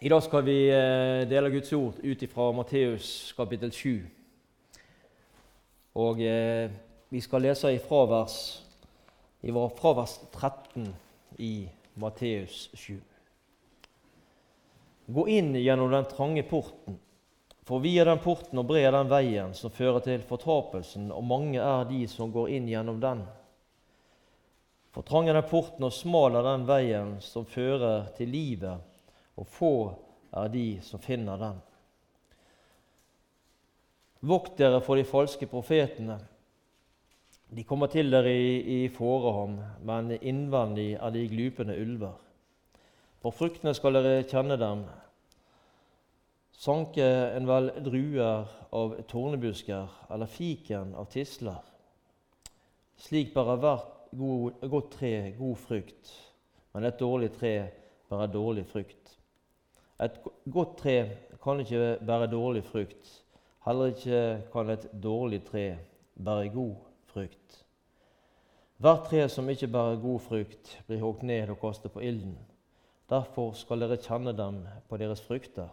I dag skal vi eh, dele Guds ord ut fra Matteus kapittel 7. Og eh, vi skal lese ifra vers, fra vers 13 i Matteus 7. Gå inn gjennom den trange porten, for vi er den porten og bred den veien som fører til fortapelsen, og mange er de som går inn gjennom den. For trang er den porten og smal er den veien som fører til livet, og få er de som finner den. Vokt dere for de falske profetene. De kommer til dere i, i fårehånd, men innvendig er de glupende ulver. På fruktene skal dere kjenne dem. Sanke en vel druer av tornebusker eller fiken av tisler. Slik bærer hvert god, godt tre god frukt, men et dårlig tre bærer dårlig frukt. Et godt tre kan ikke bære dårlig frukt. Heller ikke kan et dårlig tre bære god frukt. Hvert tre som ikke bærer god frukt, blir hogd ned og kastet på ilden. Derfor skal dere kjenne dem på deres frukter.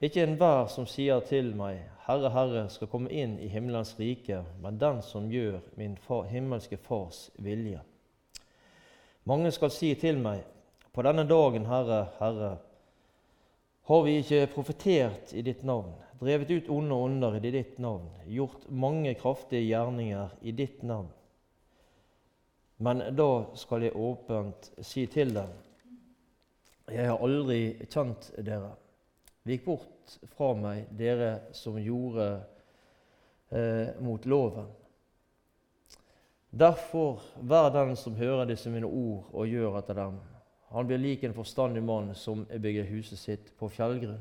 Ikke enhver som sier til meg, Herre, Herre, skal komme inn i himmelens rike, men den som gjør min far, himmelske Fars vilje. Mange skal si til meg, på denne dagen, Herre, Herre, har vi ikke profetert i ditt navn, drevet ut onde ånder i ditt navn, gjort mange kraftige gjerninger i ditt navn? Men da skal jeg åpent si til dem, jeg har aldri kjent dere. Vik bort fra meg, dere som gjorde eh, mot loven. Derfor, vær den som hører disse mine ord og gjør etter dem. Han blir lik en forstandig mann som bygger huset sitt på fjellgrunn.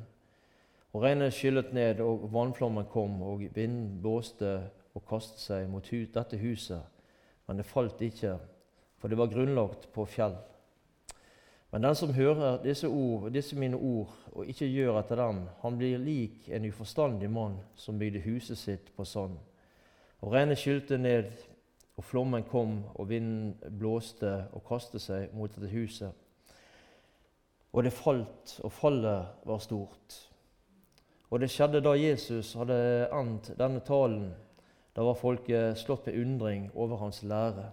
Og Regnet skyllet ned, og vannflommen kom, og vinden blåste og kastet seg mot dette huset. Men det falt ikke, for det var grunnlagt på fjell. Men den som hører disse, ord, disse mine ord og ikke gjør etter dem, han blir lik en uforstandig mann som bygde huset sitt på sand. Og Regnet skylte ned, og flommen kom, og vinden blåste og kastet seg mot dette huset. Og det falt, og fallet var stort. Og det skjedde da Jesus hadde endt denne talen. Da var folket slått med undring over hans lære.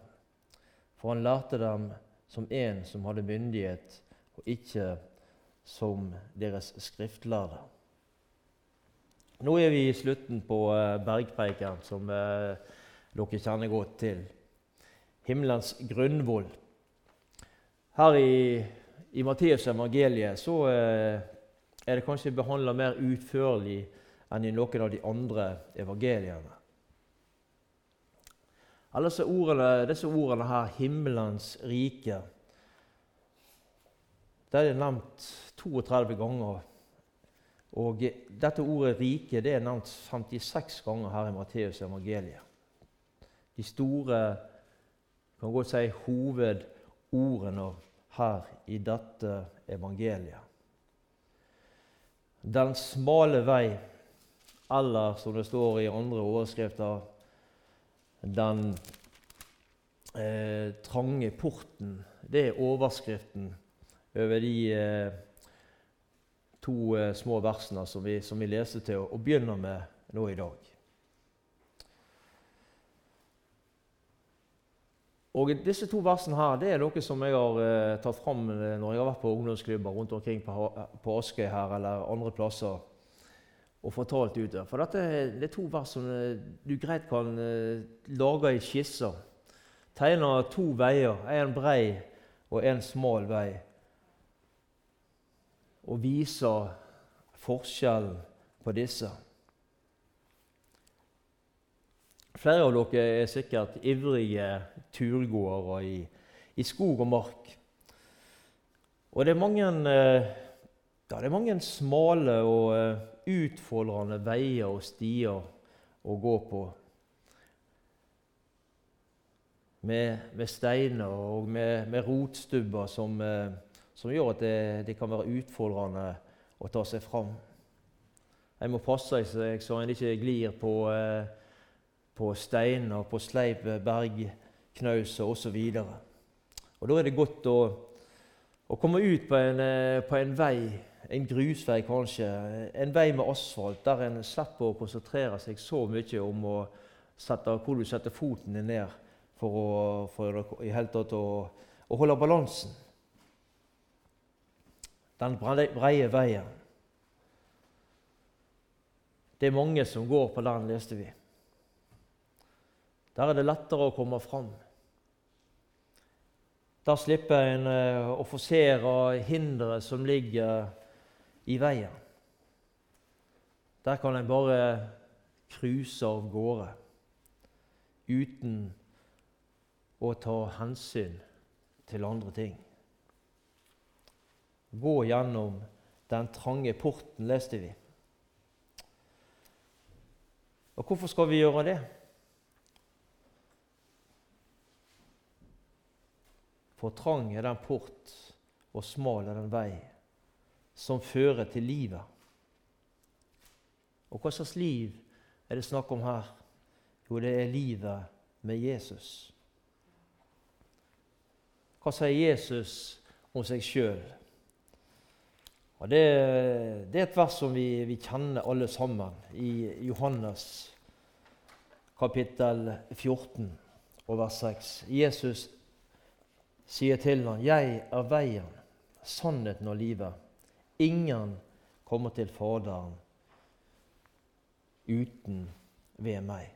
For han lærte dem som en som hadde myndighet, og ikke som deres skriftlærde. Nå er vi i slutten på eh, bergpreiken, som eh, dere kjenner godt til. Himmelens grunnvoll. Her i i Matteus evangeliet så eh, er det kanskje behandla mer utførlig enn i noen av de andre evangeliene. Ellers er ordene, disse ordene her 'himmelens rike' det er nevnt 32 ganger. Og dette ordet 'rike' det er nevnt 56 ganger her i Matteus evangeliet. De store, kan godt si hovedordene her i dette evangeliet. Den smale vei, eller som det står i andre overskrifter, den eh, trange porten. Det er overskriften over de eh, to eh, små versene som vi, som vi leser til og begynner med nå i dag. Og Disse to versene her, det er noe som jeg har eh, tatt fram eh, når jeg har vært på ungdomsklubber rundt omkring på, på Askøy her eller andre plasser og fortalt ut. For dette det er to vers som eh, du greit kan eh, lage i skisser. Tegne to veier, en brei og en smal vei. Og vise forskjellen på disse. Flere av dere er sikkert ivrige turgåere i, i skog og mark. Og det er mange, eh, ja, det er mange smale og eh, utfordrende veier og stier å gå på. Med, med steiner og med, med rotstubber som, eh, som, gjør at det, det, kan være utfordrende å ta seg fram. En må passe seg så en ikke glir på eh, på steiner, på sleipe bergknauser osv. Og Da er det godt å, å komme ut på en, eh, på en vei en grusvei kanskje, en vei med asfalt, der en slipper å konsentrere seg så mye om sette, hvor du setter foten din ned for, å, for i hele tatt å, å holde balansen. Den breie veien. Det er mange som går på den, leste vi. Der er det lettere å komme fram. Der slipper en eh, å forsere hindre som ligger i veien. Der kan en bare cruise av gårde uten å ta hensyn til andre ting. Gå gjennom den trange porten, leste vi. Og hvorfor skal vi gjøre det? For trang er den port, og smal er den vei som fører til livet. Og hva slags liv er det snakk om her? Jo, det er livet med Jesus. Hva sier Jesus om seg sjøl? Det, det, er et vers som vi, vi, kjenner alle sammen i Johannes kapittel 14 og vers 6. Jesus sier til ham, 'Jeg er veien, sannheten og livet.' Ingen kommer til Faderen uten ved meg.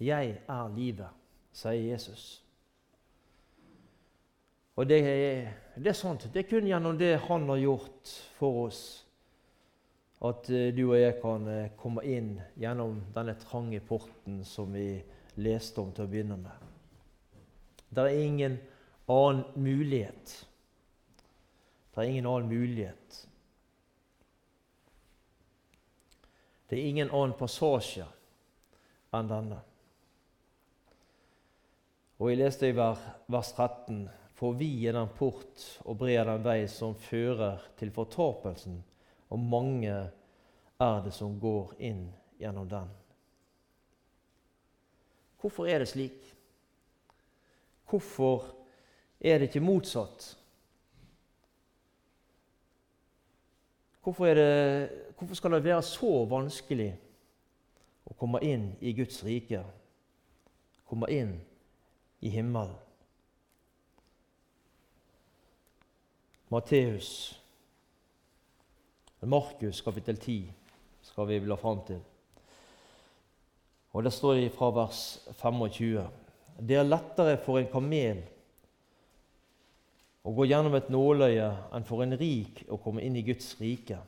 Jeg er livet, sier Jesus. Og det er, det er sant. Det er kun gjennom det han har gjort for oss, at eh, du og jeg kan eh, komme inn gjennom denne trange porten som vi leste om til å begynne med. Det er ingen annen mulighet. Det er ingen annen mulighet. Det er ingen annen passasje enn denne. Og Jeg leste i vers 13.: For vi er den port og bred den vei som fører til fortapelsen, og mange er det som går inn gjennom den. Hvorfor er det slik? Hvorfor er det ikke motsatt? Hvorfor, det, hvorfor, skal det være så vanskelig å komme inn i Guds rike? Komme inn i himmelen? Matteus, Markus kapittel 10 skal vi la fram til. Og Der står det fra vers 25.: Det er lettere for en kamel å gå gjennom et nåløye enn for en rik å komme inn i Guds rike.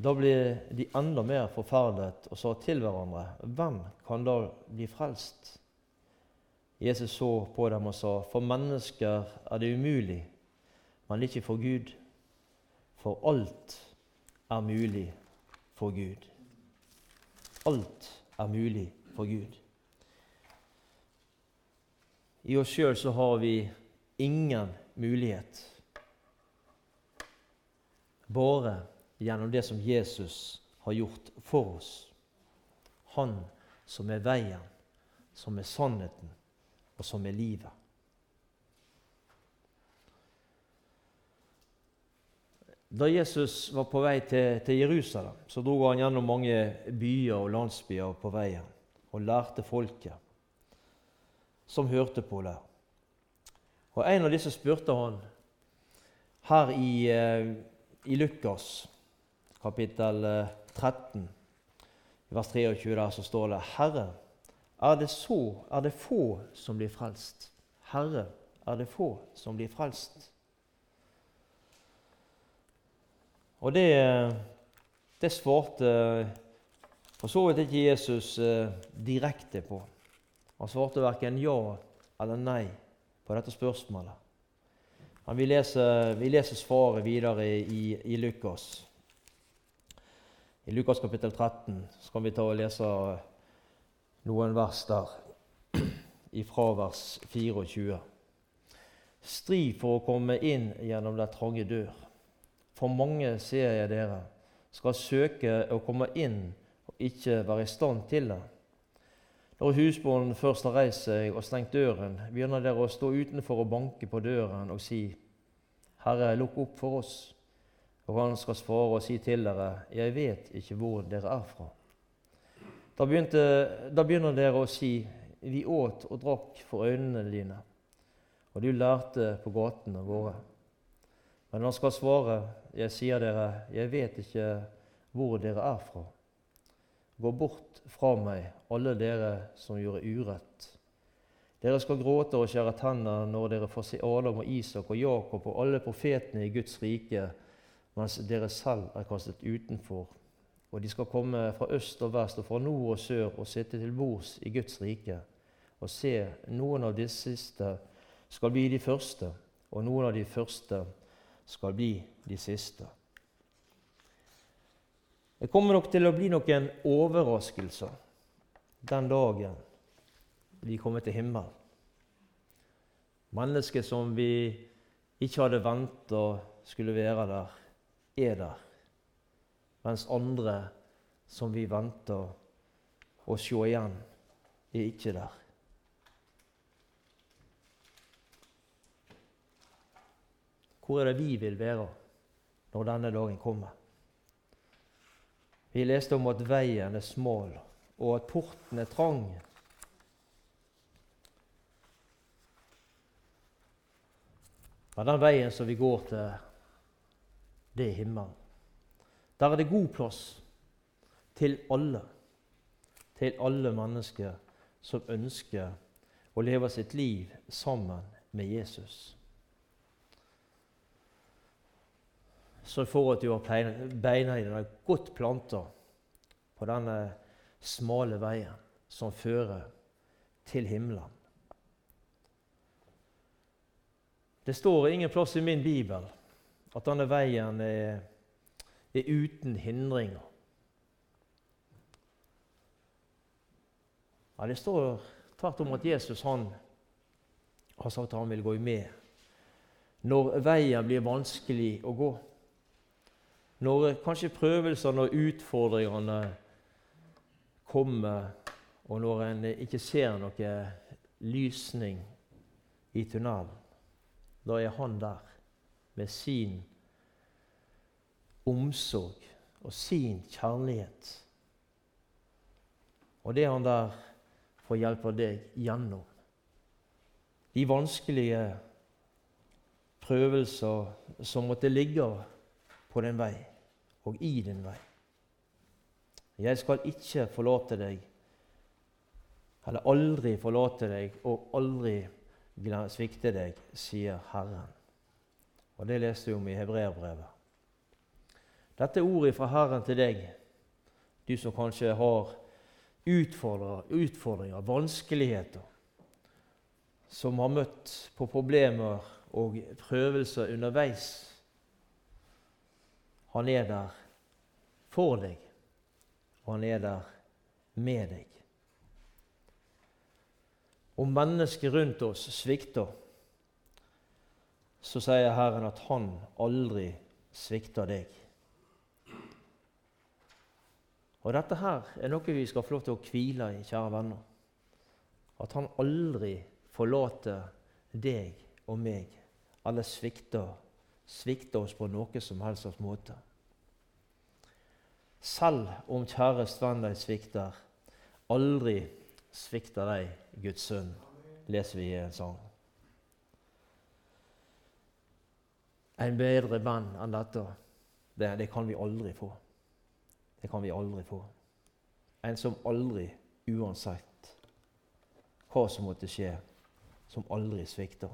Da ble de enda mer forferdet og sa til hverandre, hvem kan da bli frelst? Jesus så på dem og sa, for mennesker er det umulig, men ikke for Gud. For alt er mulig for Gud. Alt er mulig for Gud. I oss sjøl så har vi ingen mulighet. Bare gjennom det som Jesus har gjort for oss. Han som er veien, som er sannheten, og som er livet. Da Jesus var på vei til, til, Jerusalem, så dro han gjennom mange byer og landsbyer på veien og lærte folket som hørte på det. Og En av disse spurte han her i, eh, i Lukas kapittel 13, eh, vers 23, der så står det Herre, er det, så, er det få som blir frelst? Herre, er det få som blir frelst? Og det, det svarte for så vidt ikke Jesus eh, direkte på. Han svarte verken ja eller nei på dette spørsmålet. Men vi leser, vi leser svaret videre i, i, Lukas. I Lukas kapittel 13 skal vi ta og lese noen vers der, ifra vers 24. Stri for å komme inn gjennom den trange dør. For mange, ser jeg dere, skal søke å komme inn og ikke være i stand til det. Når husbonden først har reist seg og stengt døren, begynner dere å stå utenfor og banke på døren og si, 'Herre, lukk opp for oss.' Og han skal svare og si til dere, 'Jeg vet ikke hvor dere er fra.' Da, begynte, da begynner dere å si, 'Vi åt og drakk for øynene dine', og du lærte på gatene våre. Men han skal svare, 'Jeg sier dere, jeg vet ikke hvor dere er fra.' Gå bort fra meg, alle dere som gjorde urett. Dere skal gråte og skjære tenner når dere får se Adam og Isak og Jakob og alle profetene i Guds rike, mens dere selv er kastet utenfor. Og de skal komme fra øst og vest og fra nord og sør og sitte til bords i Guds rike. Og se, noen av de siste skal bli de første, og noen av de første skal bli de siste. Det kommer nok til å bli noen overraskelser den dagen vi kommer til himmelen. Mennesker som vi ikke hadde venta skulle være der, er der. Mens andre som vi venta å se igjen, er ikke der. Hvor er det vi vil være når denne dagen kommer? Vi leste om at veien er smal, og at porten er trang. Men den veien som vi går til, det er himmelen. Der er det god plass til alle. Til alle mennesker som ønsker å leve sitt liv sammen med Jesus. Så for at du har beina dine godt planta på denne smale veien som fører til himmelen. Det står ingen plass i min bibel at denne veien er, er uten hindringer. Ja, det står tvert om at Jesus han har sagt at han vil gå med når veien blir vanskelig å gå. Når kanskje prøvelsene og utfordringene kommer, og når en ikke ser noe lysning i tunnelen, da er han der med sin omsorg og sin kjærlighet. Og det er han der for å hjelpe deg gjennom de vanskelige prøvelser som måtte ligge på den vei og i din vei. Jeg skal ikke forlate deg, eller aldri forlate deg og aldri svikte deg, sier Herren. Og Det leste vi om i Hebreerbrevet. Dette ordet fra Herren til deg, du som kanskje har utfordringer, vanskeligheter, som har møtt på problemer og prøvelser underveis han er der for deg, og han er der med deg. Om mennesker rundt oss svikter, så sier Herren at han aldri svikter deg. Og Dette her er noe vi skal få lov til å hvile i, kjære venner. At han aldri forlater deg og meg, eller svikter svikte oss på noe som helst slags måte. Selv om kjærest venn deg svikter, aldri svikter deg Guds sønn, leser vi i en sang. En bedre venn enn dette, det, det kan vi aldri få. Det kan vi aldri få. En som aldri, uansett hva som måtte skje, som aldri svikter.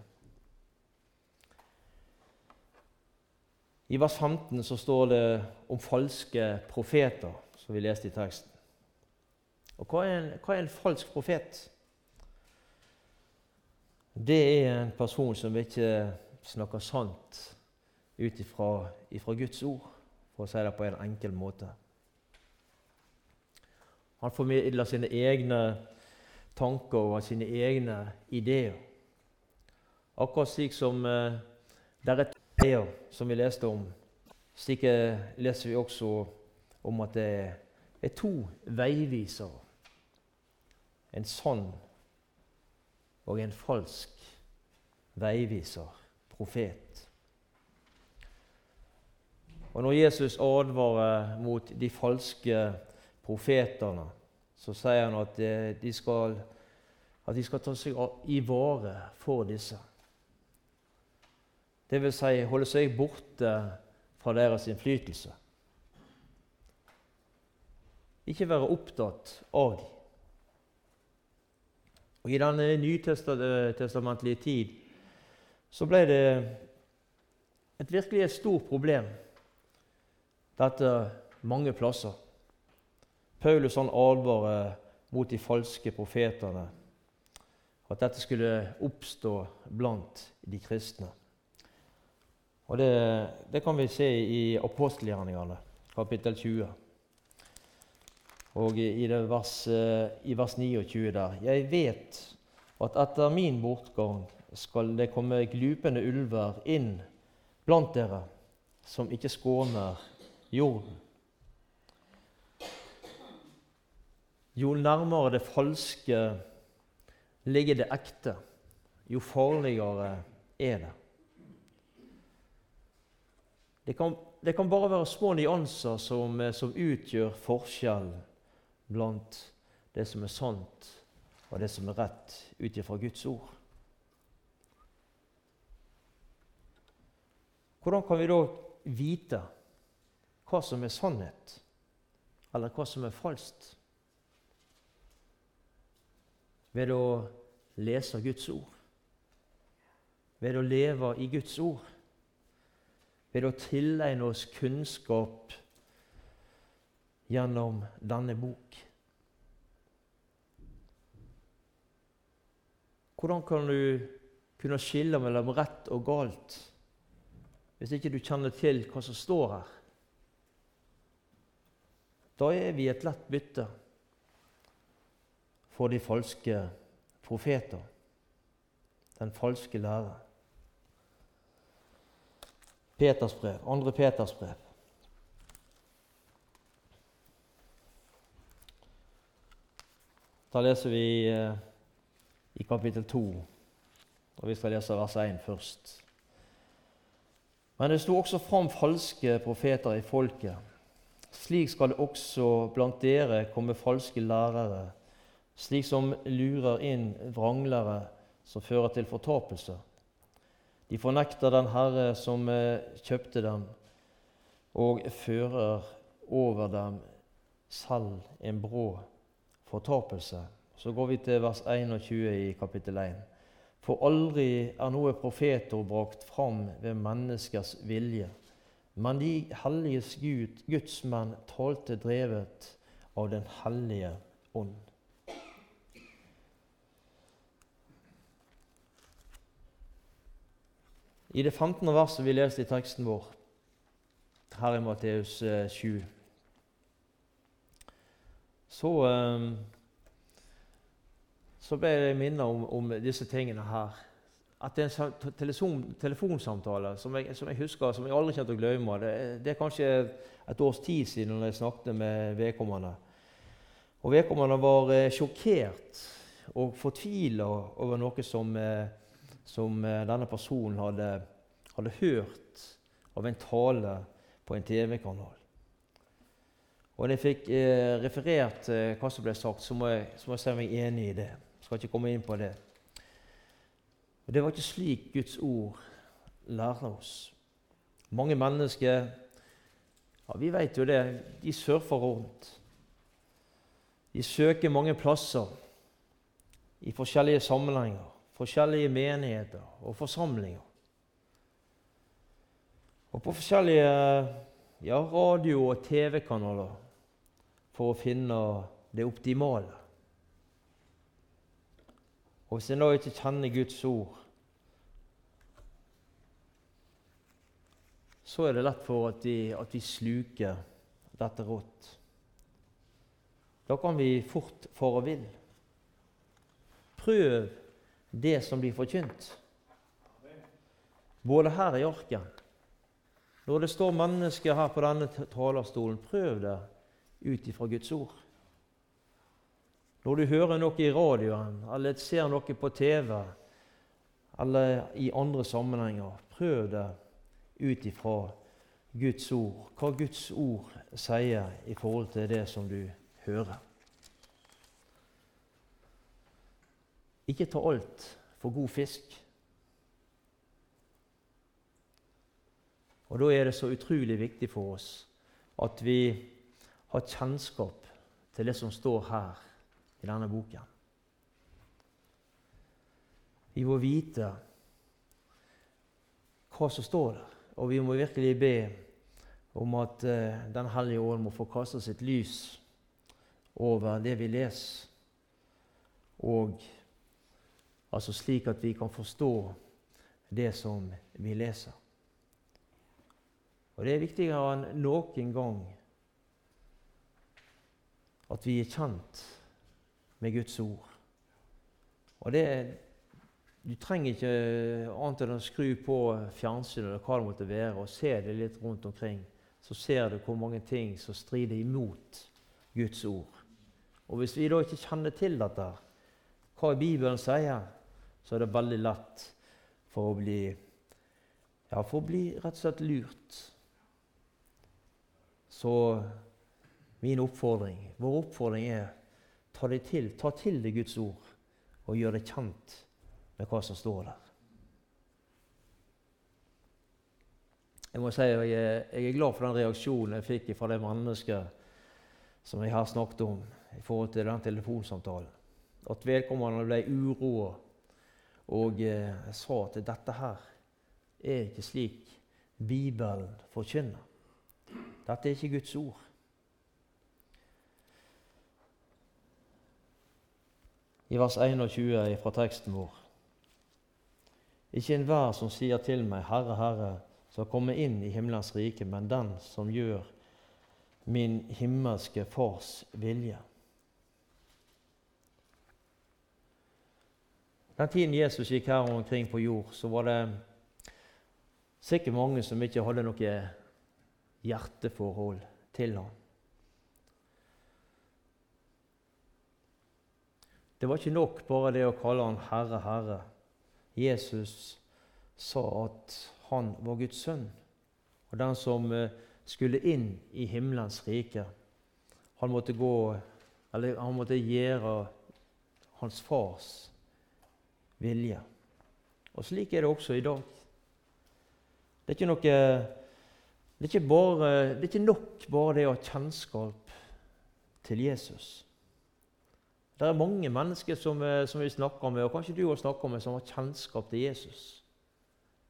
I vers 15 så står det om falske profeter, som vi leste i teksten. Og hva er en, hva er en falsk profet? Det er en person som ikke snakker sant ut ifra Guds ord, for å si det på en enkel måte. Han formidler sine egne tanker og sine egne ideer. Akkurat slik som eh, det er veier, som vi leste om, slik leser vi også om at det er to veivisere. En sann og en falsk veiviser, profet. Og når Jesus advarer mot de falske profetene, så sier han at eh, de skal, at de skal ta seg i vare for disse. Vil si holde seg borte fra deres innflytelse. Ikke være opptatt av dem. Og I den nytestamentlige tid så ble det et virkelig et stort problem, dette mange plasser. Paulus han advarer mot de falske profetene, at dette skulle oppstå blant de kristne. Og det, det kan vi se i apostelgjerningene, kapittel 20. Og i, vers, i vers 29 der Jeg vet at etter min bortgang skal det komme glupende ulver inn blant dere, som ikke skåner jorden. Jo nærmere det falske ligger det ekte, jo farligere er det. Det kan, det kan bare være små nyanser som, som utgjør forskjellen blant det som er sant, og det som er rett ut ifra Guds ord. Hvordan kan vi da vite hva som er sannhet, eller hva som er falskt? Ved å lese Guds ord, ved å leve i Guds ord, ved å tilegne oss kunnskap gjennom denne bok. Hvordan kan du kunne skille mellom rett og galt hvis ikke du kjenner til hva som står her? Da er vi et lett bytte for de falske profeter, den falske lære. Peters brev, andre Peters brev. Da leser vi eh, i kapittel 2, og vi skal lese vers 1 først. Men det sto også fram falske profeter i folket. Slik skal det også blant dere komme falske lærere, slik som lurer inn vranglere som fører til fortapelse. De fornekter den Herre som eh, kjøpte dem, og fører over dem selv en brå fortapelse. Så går vi til vers 21 i kapittel 1. For aldri er noe profeter brakt fram ved menneskers vilje, men de helliges Gud, Guds menn talte drevet av Den hellige ånd. I det 15. verset vi leste i teksten vår, her i Matteus 7, eh, så um, så ble jeg minnet om, om, disse tingene her. At det er en telefon, telefonsamtale som jeg, som jeg, husker, som jeg aldri kommer til å glemme. Det, det, er kanskje et års tid siden jeg snakket med vedkommende. Og vedkommende var eh, sjokkert og fortvila over noe som, eh, som eh, denne personen hadde, hadde, hørt av en tale på en TV-kanal. Og når jeg fikk eh, referert eh, hva som ble sagt, så må jeg, så må jeg si meg enig i det. Skal ikke komme inn på det. Og Det var ikke slik Guds ord lærer oss. Mange mennesker ja, Vi vet jo det. De surfer rundt. De søker mange plasser i forskjellige sammenhenger, forskjellige menigheter og forsamlinger. Og på forskjellige ja, radio- og TV-kanaler for å finne det optimale. Og hvis en da ikke kjenner Guds ord, så er det lett for at vi, at vi sluker dette rått. Da kan vi fort fare vill. Prøv det som blir forkynt, både her i arket Når det står mennesker her på denne talerstolen, prøv det ut ifra Guds ord. Når du hører noe i radioen eller ser noe på TV eller i andre sammenhenger, prøv det ut ifra Guds ord, hva Guds ord sier i forhold til det som du hører. Ikke ta alt for god fisk. Og Da er det så utrolig viktig for oss at vi har kjennskap til det som står her i denne boken. Vi må vite hva som står der, og vi må virkelig be om at uh, Den hellige ånd må få kaste sitt lys over det vi leser, og altså slik at vi kan forstå det som vi leser. Og Det er viktigere enn noen gang at vi er kjent med Guds ord. Og det, Du trenger ikke annet enn å skru på fjernsynet eller hva det måtte være, og se det litt rundt omkring. Så ser du hvor mange ting som strider imot Guds ord. Og Hvis vi da ikke kjenner til dette, hva Bibelen sier, så er det veldig lett for å bli, ja, for å bli rett og slett lurt så min oppfordring, vår oppfordring er ta det til, ta til deg Guds ord og gjør det kjent med hva som står der. Jeg må si jeg jeg er glad for den reaksjonen jeg fikk fra det mennesket som jeg har snakket om i forhold til den telefonsamtalen. At vedkommende ble uroa og jeg sa at dette her er ikke slik Bibelen forkynner. Dette er ikke Guds ord. I vers 21 fra teksten vår. Ikke enhver som sier til meg, Herre, Herre, skal komme inn i himmelens rike, men den som gjør min himmelske Fars vilje. Den tiden Jesus gikk her omkring på jord, så var det sikkert mange som ikke hadde noe hjerteforhold til ham. Det var ikke nok bare det å kalle han Herre, Herre. Jesus sa at han var Guds sønn, og den som eh, skulle inn i himmelens rike. Han måtte gå, eller han måtte gjøre hans fars vilje. Og slik er det også i dag. Det er ikke noe det er, bare, det er, ikke nok bare det å ha kjennskap til Jesus. Det er mange mennesker som, eh, som vi snakker med, og kanskje du har snakka med, som har kjennskap til Jesus,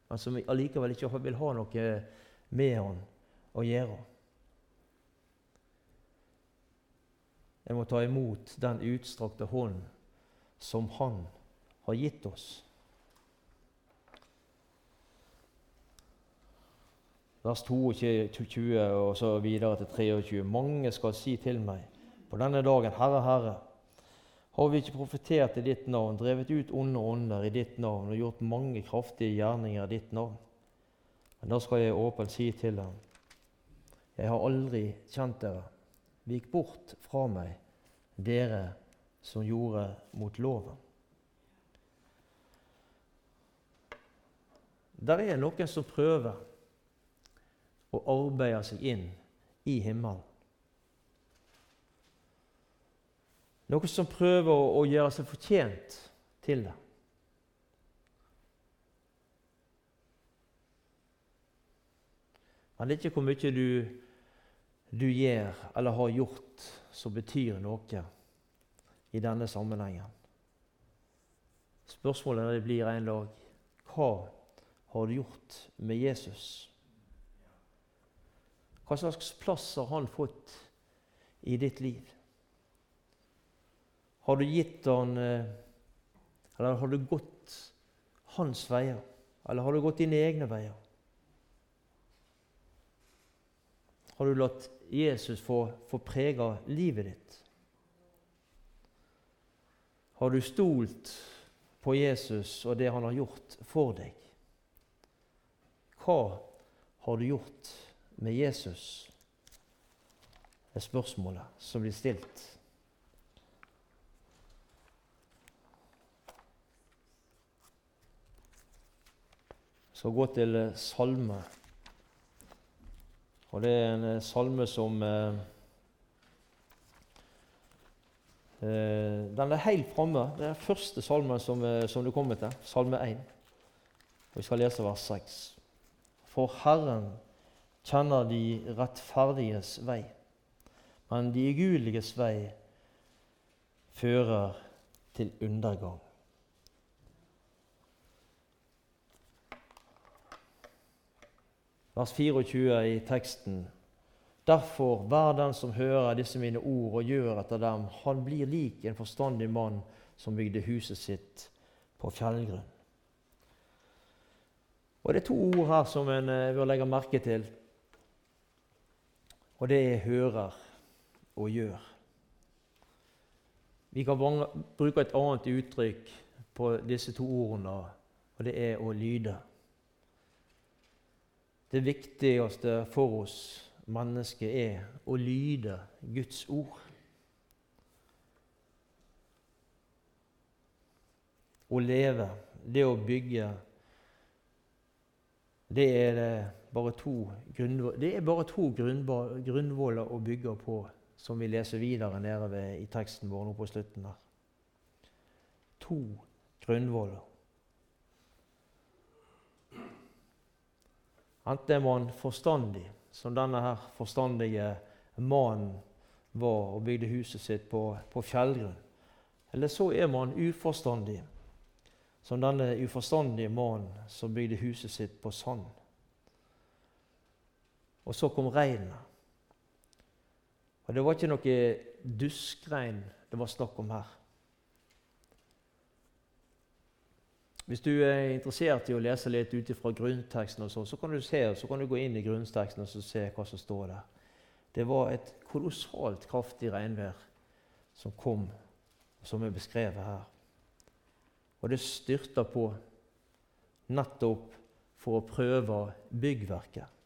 men som allikevel ikke vil ha noe med han å gjøre. Jeg må ta imot den utstrakte hånd som Han har gitt oss. vers 22 og så videre til 23. Mange skal si til meg på denne dagen, Herre, Herre, har vi ikke profetert i ditt navn, drevet ut onde ånder i ditt navn og gjort mange kraftige gjerninger i ditt navn? Men da skal jeg åpent si til dem, jeg har aldri kjent dere. Vik bort fra meg, dere som gjorde mot loven. Der er noen som prøver å arbeide seg inn i himmelen. Noen som prøver å, gjøre seg fortjent til det. Men det er ikke hvor mye du, du gjør eller har gjort, som betyr noe i denne sammenhengen. Spørsmålet blir en dag hva har gjort med Jesus? Hva slags plass har han fått i ditt liv? Har du gitt han eh, Eller har du gått hans veier? Eller har du gått dine egne veier? Har du latt Jesus få, få prege livet ditt? Har du stolt på Jesus og det han har gjort for deg? Hva har du gjort med Jesus, Det er spørsmålet som blir stilt. skal gå til Salme Og det er en eh, salme som eh, eh, Den er helt framme. Det er den første salmen som, eh, som du kommer til. Salme 1. Og vi skal lese vers 6. For Herren kjenner de rettferdiges vei, men de ugudelige vei fører til undergang. Vers 24 i teksten. Derfor, hver den som hører disse mine ord og gjør etter dem, han blir lik en forstandig mann som bygde huset sitt på fjellgrunn. Og Det er to ord her som en eh, bør legge merke til. Og det er 'hører' og 'gjør'. Vi kan bruke et annet uttrykk på disse to ordene, og det er å lyde. Det viktigste for oss mennesker er å lyde Guds ord. Å leve, det å bygge, to, det er bare to grunnvoller å bygge på som vi leser videre nede ved, i teksten vår nå på slutten her. To grunnvoller. Enten er man forstandig, som denne her forstandige mannen var og bygde huset sitt på, på fjellgrunn. Eller så er man uforstandig, som denne uforstandige mannen som bygde huset sitt på sand. Og så kom regnet. Og det var ikke noe duskregn det var snakk om her. Hvis du er interessert i å lese litt ut fra grunnteksten, og så, så, kan du se, så kan du gå inn i grunnteksten og se hva som står der. Det var et kolossalt kraftig regnvær som kom, som er beskrevet her. Og det styrta på nettopp for å prøve byggverket.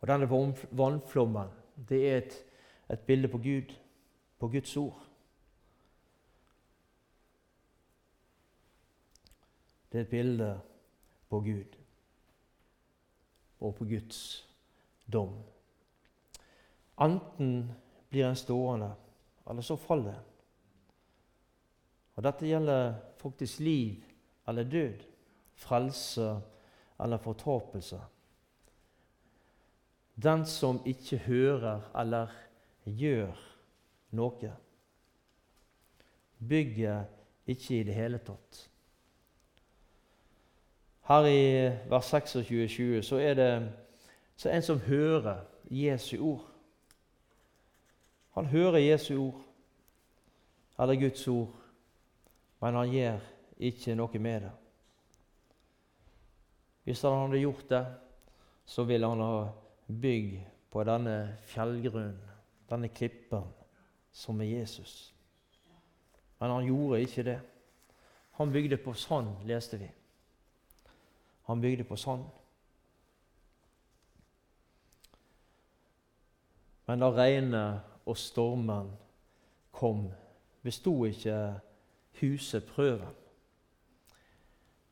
Og denne vannflommen det er et, et bilde på Gud, på Guds ord. Det er et bilde på Gud og på Guds dom. Enten blir en stående, eller så faller en. Og Dette gjelder faktisk liv eller død, frelse eller fortapelse. Den som ikke hører eller gjør noe, bygger ikke i det hele tatt. Her i vers 26 så er det så en som hører Jesu ord. Han hører Jesu ord, eller Guds ord, men han gjør ikke noe med det. Hvis han hadde gjort det, så ville han ha bygd på denne fjellgrunnen, denne klippen, som er Jesus. Men han gjorde ikke det. Han bygde på sand, leste vi. Han bygde på sand. Men da regnet og stormen kom, besto ikke huset prøven.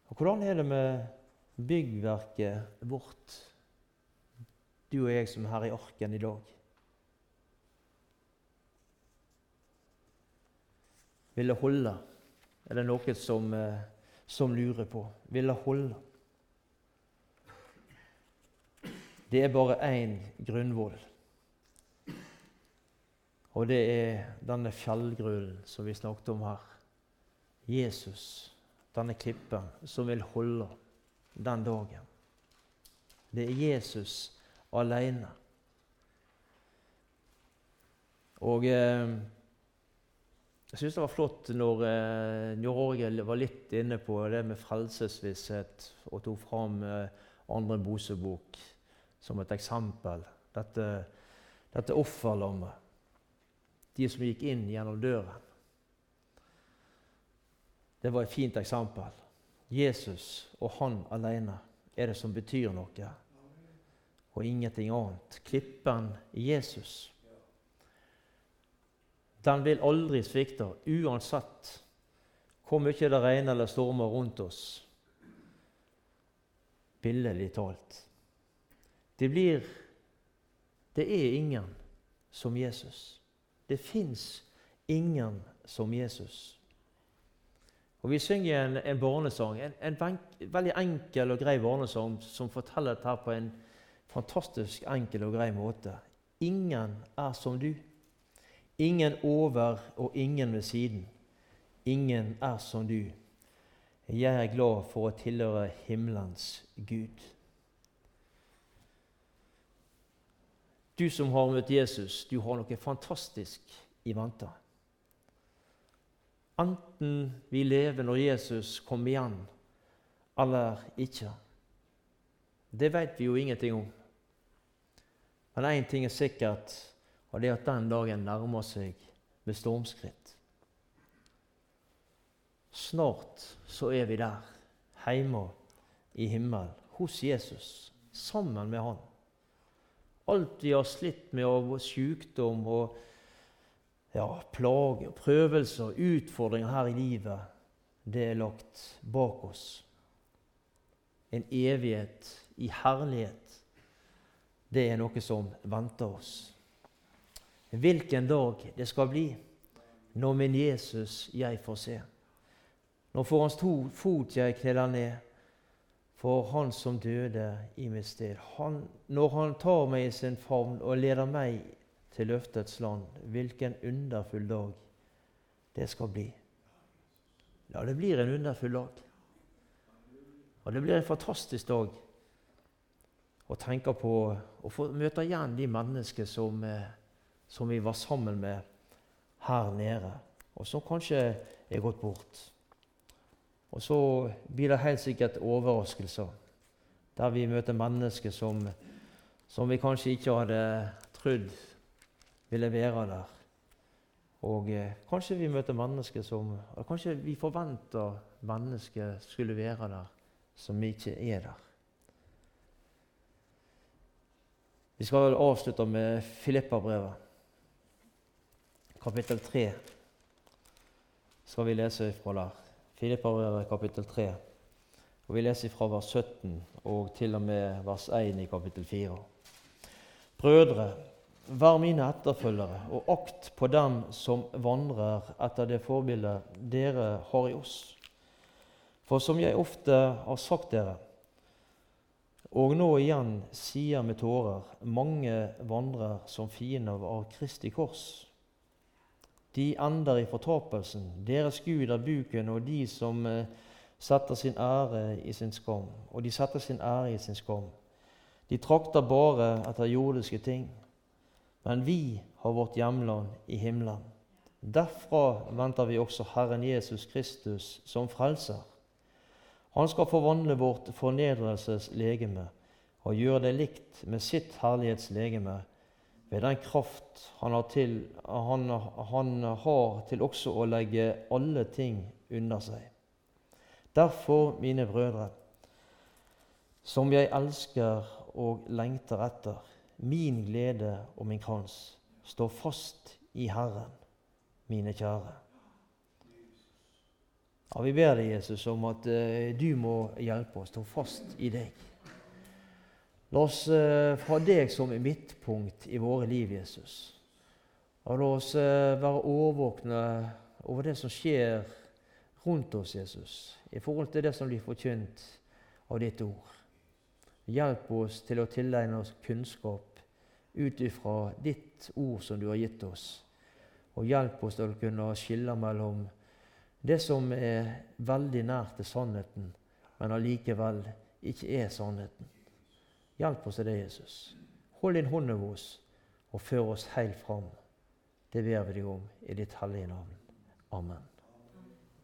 Og Hvordan er det med byggverket vårt? du og jeg som er her i arken i dag. Vil det holde? Er det noe som, eh, som lurer på? Vil det holde? Det er bare én grunnvoll. Og det er denne fjellgrunnen som vi snakket om her. Jesus, denne klippen, som vil holde den dagen. Det er Jesus alene. Og eh, jeg syns det var flott når eh, Jorge var litt inne på det med frelsesvisshet og tok fram eh, andre Mosebok som et eksempel. Dette, dette offerlammet. De som gikk inn gjennom døren. Det var et fint eksempel. Jesus og han alene er det som betyr noe og ingenting annet. Klippen i Jesus. Den vil aldri svikte, uansett hvor mye det regner eller stormer rundt oss. Billedlig talt. Det blir Det er ingen som Jesus. Det fins ingen som Jesus. Og Vi synger en, en barnesang, en, en veldig enkel og grei barnesang som forteller dette på en fantastisk enkel og grei måte. Ingen er som du. Ingen over og ingen ved siden. Ingen er som du. Jeg er glad for å tilhøre himmelens Gud. Du som har møtt Jesus, du har noe fantastisk i vente. Enten vi lever når Jesus kommer igjen, eller ikke. Det vet vi jo ingenting om. Men én ting er sikkert, og det er at den dagen nærmer seg med stormskritt. Snart så er vi der, hjemme i himmelen, hos Jesus, sammen med Han. Alt vi har slitt med av sykdom og ja, plager, prøvelser, utfordringer her i livet, det er lagt bak oss. En evighet i herlighet, det er noe som venter oss. Hvilken dag det skal bli når min Jesus jeg får se. Når for hans to fot jeg kneler ned, for han som døde i mitt sted. Han, når han tar meg i sin favn og leder meg til løftets land. Hvilken underfull dag det skal bli. Ja, det blir en underfull dag. Og det blir en fantastisk dag å tenke på å få møte igjen de mennesker som, eh, som vi var sammen med her nede, og som kanskje er gått bort. Og så blir det helt sikkert overraskelser, der vi møter mennesker som, som vi kanskje ikke hadde trodd ville være der. Og eh, kanskje vi møter mennesker som Kanskje vi forventer mennesker skulle være der, som ikke er der. Vi skal avslutte med Filippa-brevet. Kapittel 3 skal vi lese fra der. Filippa-brevet kapittel 3. Og Vi leser fra vers 17 og til og med vers 1 i kapittel 4. Brødre, Vær mine etterfølgere, og akt på dem som vandrer etter det forbildet dere har i oss. For som jeg ofte har sagt dere, og nå igjen sier med tårer, mange vandrer som fiender av Kristi kors. De ender i fortapelsen. Deres Gud er buken, og de som eh, setter sin ære i sin skam. Og de setter sin ære i sin skam. De trakter bare etter jordiske ting men vi har vårt hjemland i himmelen. Derfra venter vi også Herren Jesus Kristus som frelser. Han skal forvandle vårt fornedrelseslegeme og gjøre det likt med sitt herlighetslegeme ved den kraft han har, til, han, han har til også å legge alle ting under seg. Derfor, mine brødre, som jeg elsker og lengter etter, Min glede og min krans står fast i Herren, mine kjære. Ja, Vi ber deg, Jesus, om at uh, du må hjelpe oss, stå fast i deg. La oss uh, fra deg som midtpunkt i våre liv, Jesus. Og la oss uh, være årvåkne over det som skjer rundt oss, Jesus, i forhold til det som blir forkynt av ditt ord. Hjelp oss til å tilegne oss kunnskap ut ifra ditt ord som du har gitt oss. Og hjelp oss til å kunne skille mellom det som er veldig nær til sannheten, men allikevel ikke er sannheten. Hjelp oss til det, Jesus. Hold din hånd over oss og før oss helt fram. Det ber vi deg om i ditt hellige navn. Amen.